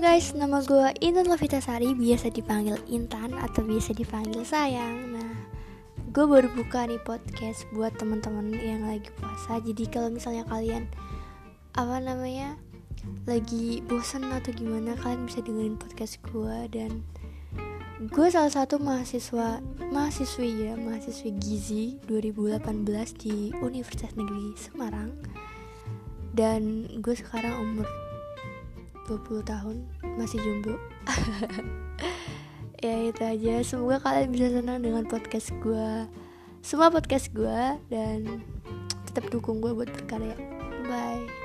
guys, nama gue Intan Lovitasari Biasa dipanggil Intan atau biasa dipanggil sayang. Nah, gue baru buka nih podcast buat teman-teman yang lagi puasa. Jadi kalau misalnya kalian, apa namanya, lagi bosan atau gimana Kalian bisa dengerin podcast gue Dan gue salah satu mahasiswa, mahasiswi ya, mahasiswi Gizi 2018 di Universitas Negeri Semarang. Dan gue sekarang umur 20 tahun masih jomblo. Ya itu aja. Semoga kalian bisa senang dengan podcast gue semua podcast gue dan tetap dukung gue buat berkarya. Bye